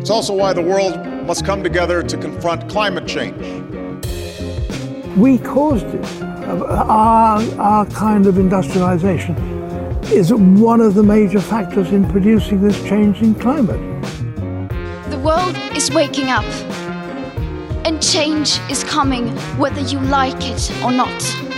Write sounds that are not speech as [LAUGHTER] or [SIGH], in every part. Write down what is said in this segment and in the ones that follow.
It's also why the world must come together to confront climate change. We caused it. Uh, our, our kind of industrialization is one of the major factors in producing this change in climate. The world is waking up. And change is coming whether you like it or not.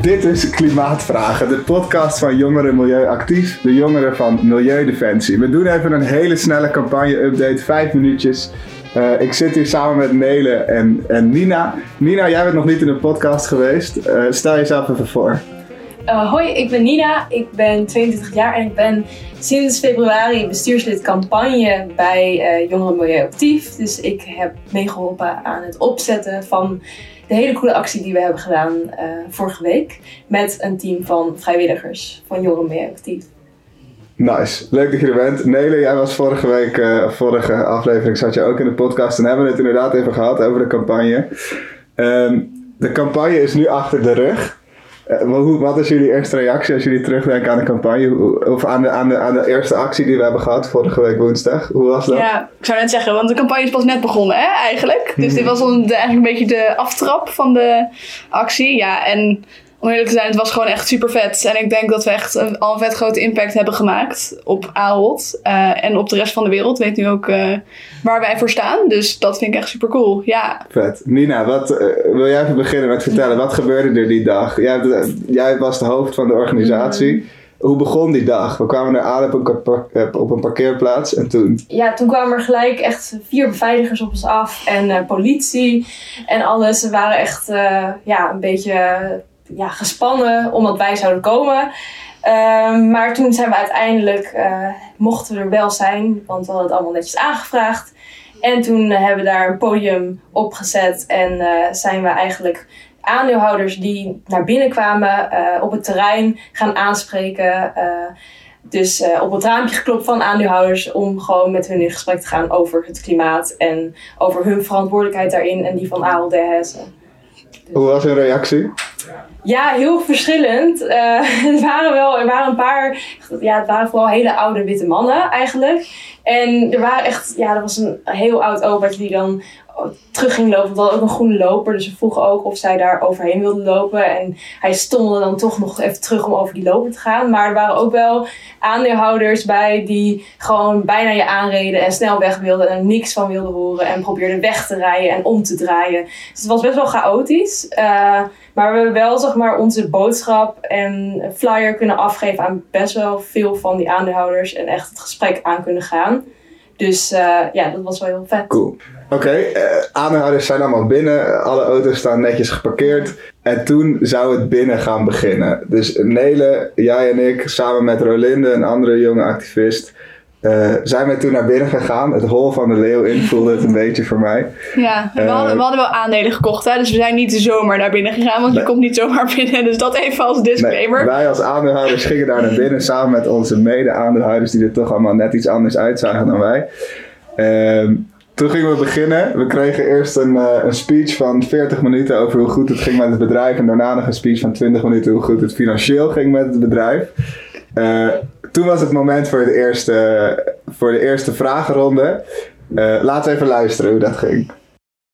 Dit is Klimaatvragen, de podcast van Jongeren Milieu Actief, de jongeren van Milieudefensie. We doen even een hele snelle campagne-update, vijf minuutjes. Uh, ik zit hier samen met Nele en, en Nina. Nina, jij bent nog niet in de podcast geweest. Uh, stel jezelf even voor. Uh, hoi, ik ben Nina. Ik ben 22 jaar en ik ben sinds februari bestuurslid campagne bij Jongeren Milieu Actief. Dus ik heb meegeholpen aan het opzetten van de hele coole actie die we hebben gedaan uh, vorige week. Met een team van vrijwilligers van Jongeren Mee Actief. Nice, leuk dat je er bent. Nele, jij was vorige week, uh, vorige aflevering zat je ook in de podcast en hebben we het inderdaad even gehad over de campagne. Um, de campagne is nu achter de rug. Uh, wat is jullie eerste reactie als jullie terugdenken aan de campagne? Of aan de, aan, de, aan de eerste actie die we hebben gehad vorige week woensdag? Hoe was dat? Ja, ik zou net zeggen, want de campagne is pas net begonnen, hè, eigenlijk. Dus dit was een, eigenlijk een beetje de aftrap van de actie. Ja, en om eerlijk te zijn, het was gewoon echt super vet. En ik denk dat we echt een, al een vet grote impact hebben gemaakt op Ahold. Uh, en op de rest van de wereld. Weet nu ook uh, waar wij voor staan. Dus dat vind ik echt super cool. Ja. Vet. Nina, wat, uh, wil jij even beginnen met vertellen? Wat gebeurde er die dag? Jij, jij was de hoofd van de organisatie. Mm. Hoe begon die dag? We kwamen er aan op een, op een parkeerplaats en toen? Ja, toen kwamen er gelijk echt vier beveiligers op ons af en politie en alles. Ze waren echt ja, een beetje ja, gespannen omdat wij zouden komen. Ehm, maar toen zijn we uiteindelijk, uh, mochten we er wel zijn, want we hadden het allemaal netjes aangevraagd. En toen hebben we daar een podium opgezet en uh, zijn we eigenlijk aandeelhouders die naar binnen kwamen uh, op het terrein gaan aanspreken. dus op het raampje geklopt van aandeelhouders om gewoon met hun in gesprek te gaan over het klimaat en over hun verantwoordelijkheid daarin en die van Ahold Hessen. Hoe was hun reactie? Ja, heel verschillend. Uh, [LAUGHS] er waren wel, er waren een paar, ja, het waren vooral hele oude witte mannen eigenlijk. En er waren echt, ja, er was een heel oud opaatje die dan terug ging lopen. Want ook een groene loper. Dus we vroegen ook of zij daar overheen wilde lopen. En hij stommelde dan toch nog even terug om over die loper te gaan. Maar er waren ook wel aandeelhouders bij die gewoon bijna je aanreden en snel weg wilden. En er niks van wilden horen. En probeerden weg te rijden en om te draaien. Dus het was best wel chaotisch. Uh, maar we hebben wel zeg maar, onze boodschap en flyer kunnen afgeven aan best wel veel van die aandeelhouders. En echt het gesprek aan kunnen gaan. Dus uh, ja, dat was wel heel vet. Cool. Oké, okay, uh, aandeelhouders zijn allemaal binnen. Alle auto's staan netjes geparkeerd. En toen zou het binnen gaan beginnen. Dus Nele, jij en ik, samen met Rolinde, een andere jonge activist, uh, zijn we toen naar binnen gegaan. Het hol van de leeuw in voelde het een beetje voor mij. Ja, we, hadden, we hadden wel aandelen gekocht. Hè? Dus we zijn niet zomaar naar binnen gegaan. Want je komt niet zomaar [LAUGHS] binnen. Dus dat even als disclaimer. wij als aandeelhouders gingen daar naar binnen. Samen met onze mede-aandeelhouders. Die er toch allemaal net iets anders uitzagen dan wij. Uh, toen gingen we beginnen. We kregen eerst een, uh, een speech van 40 minuten over hoe goed het ging met het bedrijf. En daarna nog een speech van 20 minuten hoe goed het financieel ging met het bedrijf. Uh, toen was het moment voor de eerste, voor de eerste vragenronde. Uh, laten we even luisteren hoe dat ging.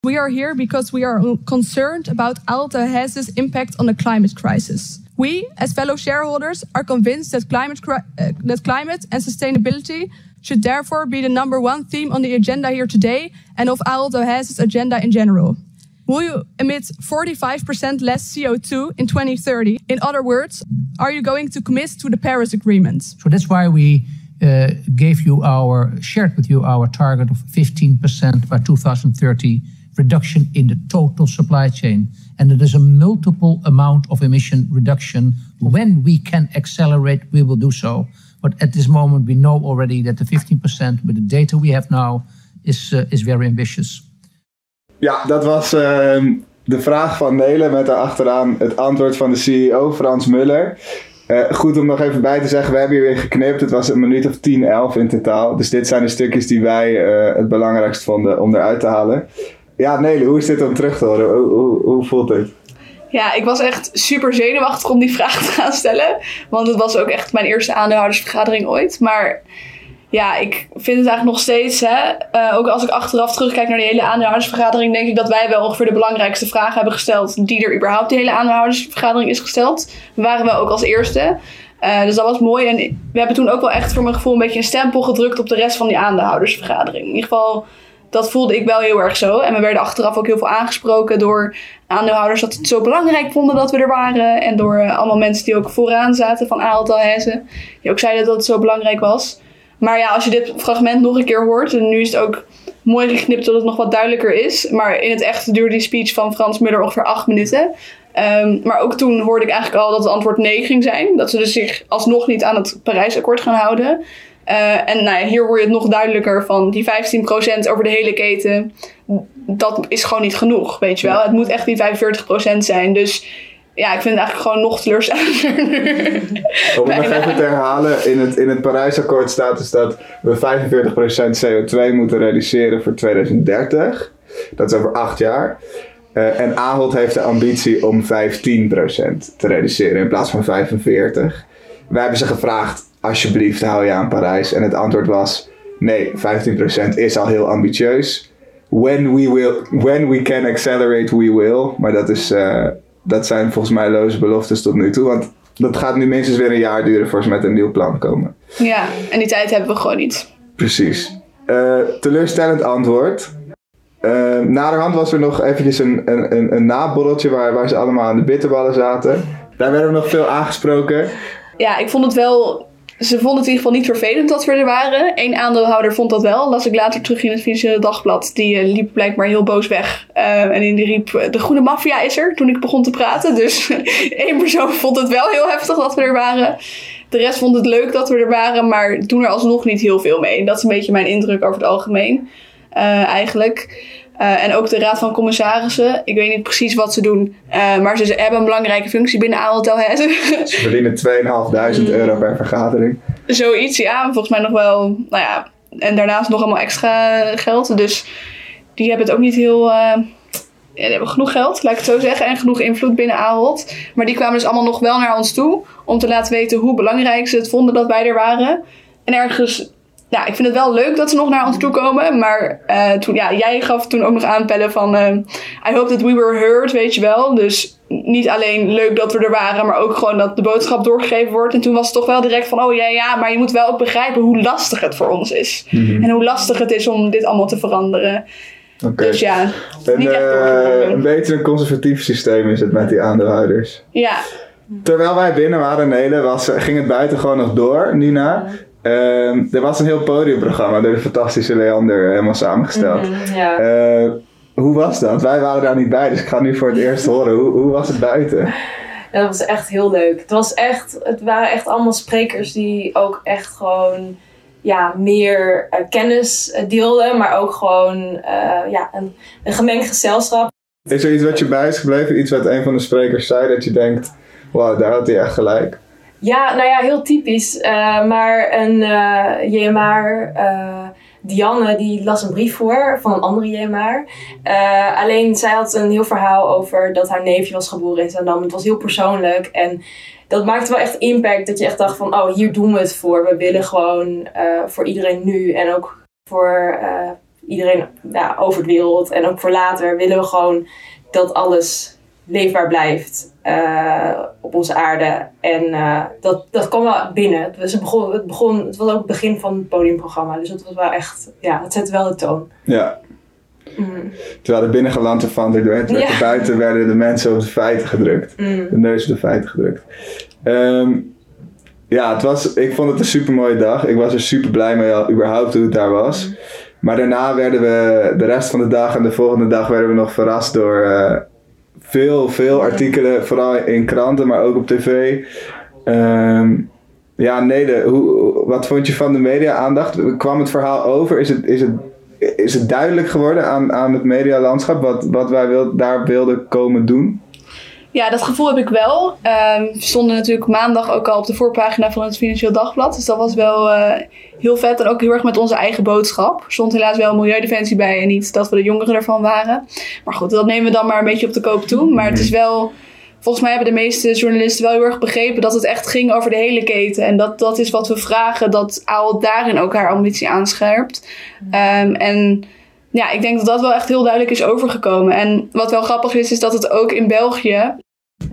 We are here because we are concerned about Alta Hess's impact on the climate crisis. We, as fellow shareholders, are convinced that climate, uh, that climate and sustainability should therefore be the number one theme on the agenda here today and of Alta Hess's agenda in general. Will you emit 45% less CO2 in 2030? In other words, are you going to commit to the Paris Agreement? So that's why we uh, gave you our, shared with you our target of 15% by 2030 reduction in the total supply chain. And it is a multiple amount of emission reduction. When we can accelerate, we will do so. But at this moment, we know already that the 15% with the data we have now is, uh, is very ambitious. Ja, dat was uh, de vraag van Nele met daarachteraan het antwoord van de CEO Frans Muller. Uh, goed om nog even bij te zeggen, we hebben hier weer geknipt. Het was een minuut of 10, 11 in totaal. Dus dit zijn de stukjes die wij uh, het belangrijkst vonden om eruit te halen. Ja, Nele, hoe is dit om terug te horen? Hoe, hoe, hoe voelt dit? Ja, ik was echt super zenuwachtig om die vraag te gaan stellen. Want het was ook echt mijn eerste aandeelhoudersvergadering ooit. Maar ja, ik vind het eigenlijk nog steeds, hè, eh, ook als ik achteraf terugkijk naar de hele aandeelhoudersvergadering, denk ik dat wij wel ongeveer de belangrijkste vragen hebben gesteld die er überhaupt de hele aandeelhoudersvergadering is gesteld. We waren wel ook als eerste. Eh, dus dat was mooi. En we hebben toen ook wel echt voor mijn gevoel een beetje een stempel gedrukt op de rest van die aandeelhoudersvergadering. In ieder geval, dat voelde ik wel heel erg zo. En we werden achteraf ook heel veel aangesproken door aandeelhouders dat het zo belangrijk vonden dat we er waren. En door eh, allemaal mensen die ook vooraan zaten van Aalt Hessen. Die ook zeiden dat het zo belangrijk was. Maar ja, als je dit fragment nog een keer hoort, en nu is het ook mooi geknipt zodat het nog wat duidelijker is. Maar in het echt duurde die speech van Frans Muller ongeveer acht minuten. Ehm, maar ook toen hoorde ik eigenlijk al dat het antwoord nee ging zijn. Dat ze dus zich alsnog niet aan het Parijsakkoord gaan houden. Eh, en nou ja, hier hoor je het nog duidelijker van die 15% over de hele keten. Dat is gewoon niet genoeg, weet je wel. Het moet echt die 45% zijn. Dus ja, ik vind het eigenlijk gewoon nog teleurstellender. Om het nog even te herhalen, in het, in het Parijsakkoord staat dus dat we 45% CO2 moeten reduceren voor 2030. Dat is over acht jaar. Uh, en Ahold heeft de ambitie om 15% te reduceren in plaats van 45%. Wij hebben ze gevraagd, alsjeblieft hou je aan Parijs. En het antwoord was, nee, 15% is al heel ambitieus. When we, will, when we can accelerate, we will. Maar dat, is, uh, dat zijn volgens mij loze beloftes tot nu toe. Want dat gaat nu minstens weer een jaar duren voor ze met een nieuw plan komen. Ja, en die tijd hebben we gewoon niet. Precies. Uh, teleurstellend antwoord. Uh, naderhand was er nog eventjes een, een, een, een naborreltje waar, waar ze allemaal aan de bitterballen zaten. Daar werden we nog veel aangesproken. Ja, ik vond het wel... Ze vonden het in ieder geval niet vervelend dat we er waren. Eén aandeelhouder vond dat wel. Las ik later terug in het Financiële Dagblad. Die uh, liep blijkbaar heel boos weg. Uh, en die riep, de groene maffia is er, toen ik begon te praten. Dus [LAUGHS] één persoon vond het wel heel heftig dat we er waren. De rest vond het leuk dat we er waren, maar doen er alsnog niet heel veel mee. Dat is een beetje mijn indruk over het algemeen. Eigenlijk. Uh, en ook de Raad van Commissarissen. Ik weet niet precies wat ze doen. Uh, maar ze hebben een belangrijke functie binnen Hessen. [LAUGHS] Ze verdienen 2.500 euro per vergadering. Zoiets, ja. Volgens mij nog wel. Nou ja. En daarnaast nog allemaal extra geld. Dus die hebben het ook niet heel. Uh, die hebben genoeg geld, laat ik het zo zeggen. En genoeg invloed binnen Ahold. Maar die kwamen dus allemaal nog wel naar ons toe. Om te laten weten hoe belangrijk ze het vonden dat wij er waren. En ergens ja, ik vind het wel leuk dat ze nog naar ons toe komen. Maar uh, toen, ja, jij gaf toen ook nog aanpellen van... Uh, I hope that we were heard, weet je wel. Dus niet alleen leuk dat we er waren... maar ook gewoon dat de boodschap doorgegeven wordt. En toen was het toch wel direct van... oh ja, ja, maar je moet wel ook begrijpen hoe lastig het voor ons is. Mhm. En hoe lastig het is om dit allemaal te veranderen. Okay. Dus ja, niet echt uh, een beetje een conservatief systeem is het met die aandeelhouders. Ja. Terwijl wij binnen waren, Nele, was, ging het buiten gewoon nog door, Nina. Uh, er was een heel podiumprogramma door de fantastische Leander helemaal samengesteld. Mm, ja. uh, hoe was dat? Wij waren daar niet bij, dus ik ga nu voor het eerst [LAUGHS] horen. Hoe, hoe was het buiten? Ja, dat was echt heel leuk. Het, was echt, het waren echt allemaal sprekers die ook echt gewoon ja, meer uh, kennis deelden, maar ook gewoon ja, een, een gemengd gezelschap. Is er iets wat je bij is gebleven? Iets wat een van de sprekers zei dat je denkt, wauw, daar had hij echt gelijk? Ja, nou ja, heel typisch. Uh, maar een uh, JMR, uh, Dianne, die las een brief voor van een andere JMR. alleen zij had een heel verhaal over dat haar neefje was geboren in Zandam. Het was heel persoonlijk en dat maakte wel echt impact. Dat je echt dacht van, oh, hier doen we het voor. We willen gewoon voor iedereen nu en ook voor iedereen over de wereld. En ook voor later willen we gewoon dat alles leefbaar blijft uh, op onze aarde. En uh, dat, dat kwam wel binnen. Dus het, begon, het, begon, het was ook het begin van het podiumprogramma. Dus het was wel echt, ja, het zette wel de toon. Ja. Mm. Terwijl er binnen gelantefanterd werd, werd Ja. [LAUGHS] buiten werden de mensen op de feiten gedrukt. Mm. De neus op de feiten gedrukt. Ehm, ja, het was, ik vond het een super mooie dag. Ik was er super blij mee, al, überhaupt hoe het daar was. Maar daarna werden we, de rest van de dag en de volgende dag werden we nog verrast door uh, veel, veel artikelen, vooral in kranten, maar ook op tv. Ehm, ja, Nede, hoe, wat vond je van de media-aandacht? Kwam het verhaal over? Is het, is het, is het duidelijk geworden aan, aan het medialandschap wat, wat wij wil, daar wilden komen doen? Ja, dat gevoel heb ik wel. Um, we stonden natuurlijk maandag ook al op de voorpagina van het Financieel Dagblad. Dus dat was wel uh, heel vet. En ook heel erg met onze eigen boodschap. Er stond helaas wel Milieudefensie bij en niet dat we de jongeren ervan waren. Maar goed, dat nemen we dan maar een beetje op de koop toe. Maar het is wel volgens mij hebben de meeste journalisten wel heel erg begrepen dat het echt ging over de hele keten. En dat, dat is wat we vragen, dat Ahold daarin ook haar ambitie aanscherpt. Ehm, en ja, ik denk dat dat wel echt heel duidelijk is overgekomen. En wat wel grappig is, is dat het ook in België,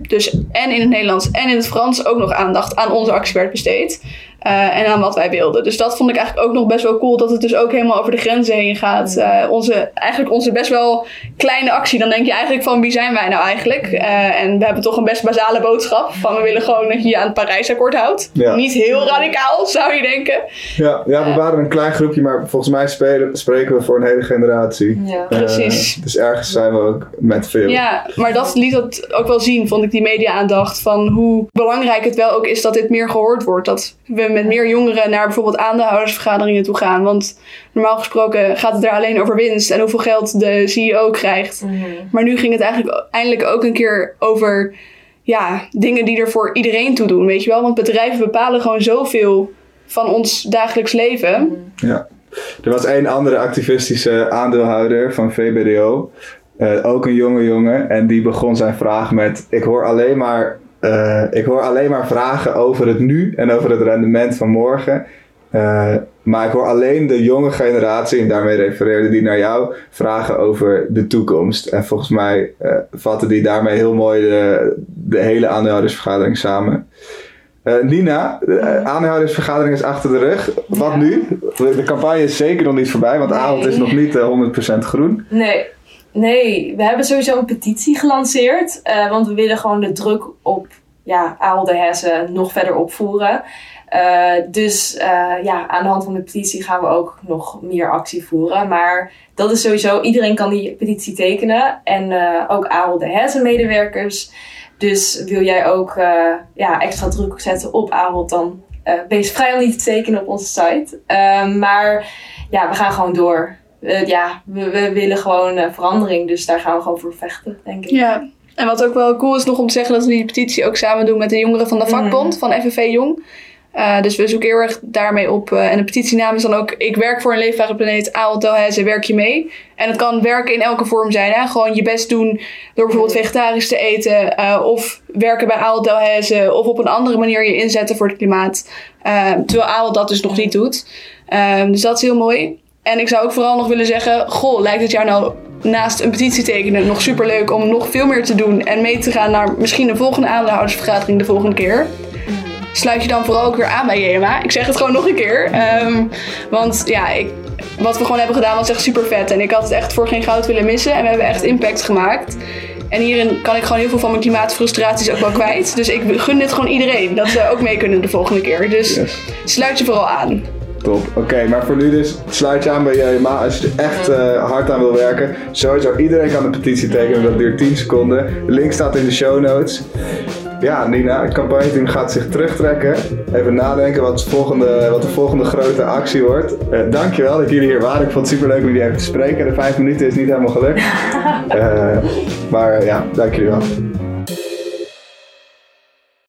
dus en in het Nederlands en in het Frans ook nog aandacht aan onze actie werd besteed. Uh, en aan wat wij wilden. Dus dat vond ik eigenlijk ook nog best wel cool. Dat het dus ook helemaal over de grenzen heen gaat. Uh, onze, eigenlijk onze best wel kleine actie. Dan denk je eigenlijk van wie zijn wij nou eigenlijk? Uh, en we hebben toch een best basale boodschap. Van we willen gewoon dat je je aan het Parijsakkoord houdt. Ja. Niet heel radicaal zou je denken. Ja, ja we waren een klein groepje. Maar volgens mij spelen, spreken we voor een hele generatie. Ja. Precies. dus ergens zijn we ook met veel. Ja, maar dat liet dat ook wel zien. Vond ik die media aandacht. Van hoe belangrijk het wel ook is dat dit meer gehoord wordt. Dat we met meer jongeren naar bijvoorbeeld aandeelhoudersvergaderingen toe gaan. Want normaal gesproken gaat het er alleen over winst en hoeveel geld de CEO krijgt. Mhm. Maar nu ging het eigenlijk eindelijk ook een keer over ja, dingen die er voor iedereen toe doen. Weet je wel? Want bedrijven bepalen gewoon zoveel van ons dagelijks leven. Mhm. Ja. Er was één andere activistische aandeelhouder van VBDO. Uh, eh, ook een jonge jongen. En die begon zijn vraag met: Ik hoor alleen maar uh, ik hoor alleen maar vragen over het nu en over het rendement van morgen. Uh, maar ik hoor alleen de jonge generatie, en daarmee refereerde die naar jou, vragen over de toekomst. En volgens mij uh, vatten die daarmee heel mooi de, de hele aandeelhoudersvergadering samen. Nina, de aandeelhoudersvergadering is achter de rug. Wat nu? De, campagne is zeker nog niet voorbij, want de avond is nog niet 100% groen. Nee, Nee, we hebben sowieso een petitie gelanceerd. Uh, want we willen gewoon de druk op ja, Aalde Hessen nog verder opvoeren. Uh, dus uh, ja, aan de hand van de petitie gaan we ook nog meer actie voeren. Maar dat is sowieso, iedereen kan die petitie tekenen. En ook Aalde Hessen medewerkers. Dus wil jij ook ja, extra druk zetten op Ahold, dan wees vrij om niet te tekenen op onze site. maar ja, we gaan gewoon door uh, ja, we, we, willen gewoon uh, verandering. Dus daar gaan we gewoon voor vechten, denk ik. Ja, en wat ook wel cool is nog om te zeggen... dat we die petitie ook samen doen met de jongeren van de vakbond... Mm. van FNV Jong. Uh, dus we zoeken heel erg daarmee op. Uh, en de petitienaam is dan ook... Ik werk voor een leefbare planeet. Aaltelhezen, werk je mee? En het kan werken in elke vorm zijn. Hè? Gewoon je best doen door bijvoorbeeld vegetarisch te eten. Uh, of werken bij Aaltelhezen. Of op een andere manier je inzetten voor het klimaat. terwijl Aal dat dus nog niet doet. dus dat is heel mooi. En ik zou ook vooral nog willen zeggen: Goh, lijkt het jou nou naast een petitie tekenen nog super leuk om nog veel meer te doen en mee te gaan naar misschien de volgende aandeelhoudersvergadering de volgende keer? Sluit je dan vooral ook weer aan bij JMA. Ik zeg het gewoon nog een keer. Um, want ja, ik, wat we gewoon hebben gedaan was echt super vet. En ik had het echt voor geen goud willen missen. En we hebben echt impact gemaakt. En hierin kan ik gewoon heel veel van mijn klimaatfrustraties ook wel kwijt. Dus ik gun dit gewoon iedereen. Dat ze ook mee kunnen de volgende keer. Dus sluit je vooral aan. Top. Oké, maar voor nu dus sluit je aan bij JMA als je er echt uh, hard aan wil werken. Sowieso iedereen kan de petitie tekenen, dat duurt 10 seconden. De link staat in de show notes. Ja, Nina, het campagneteam gaat zich terugtrekken. Even nadenken wat, het volgende, wat de volgende grote actie wordt. Uh, dankjewel dat jullie hier waren. Ik vond het super leuk om jullie even te spreken. De vijf minuten is niet helemaal gelukt. Uh, [LAUGHS] maar ja, dank jullie wel.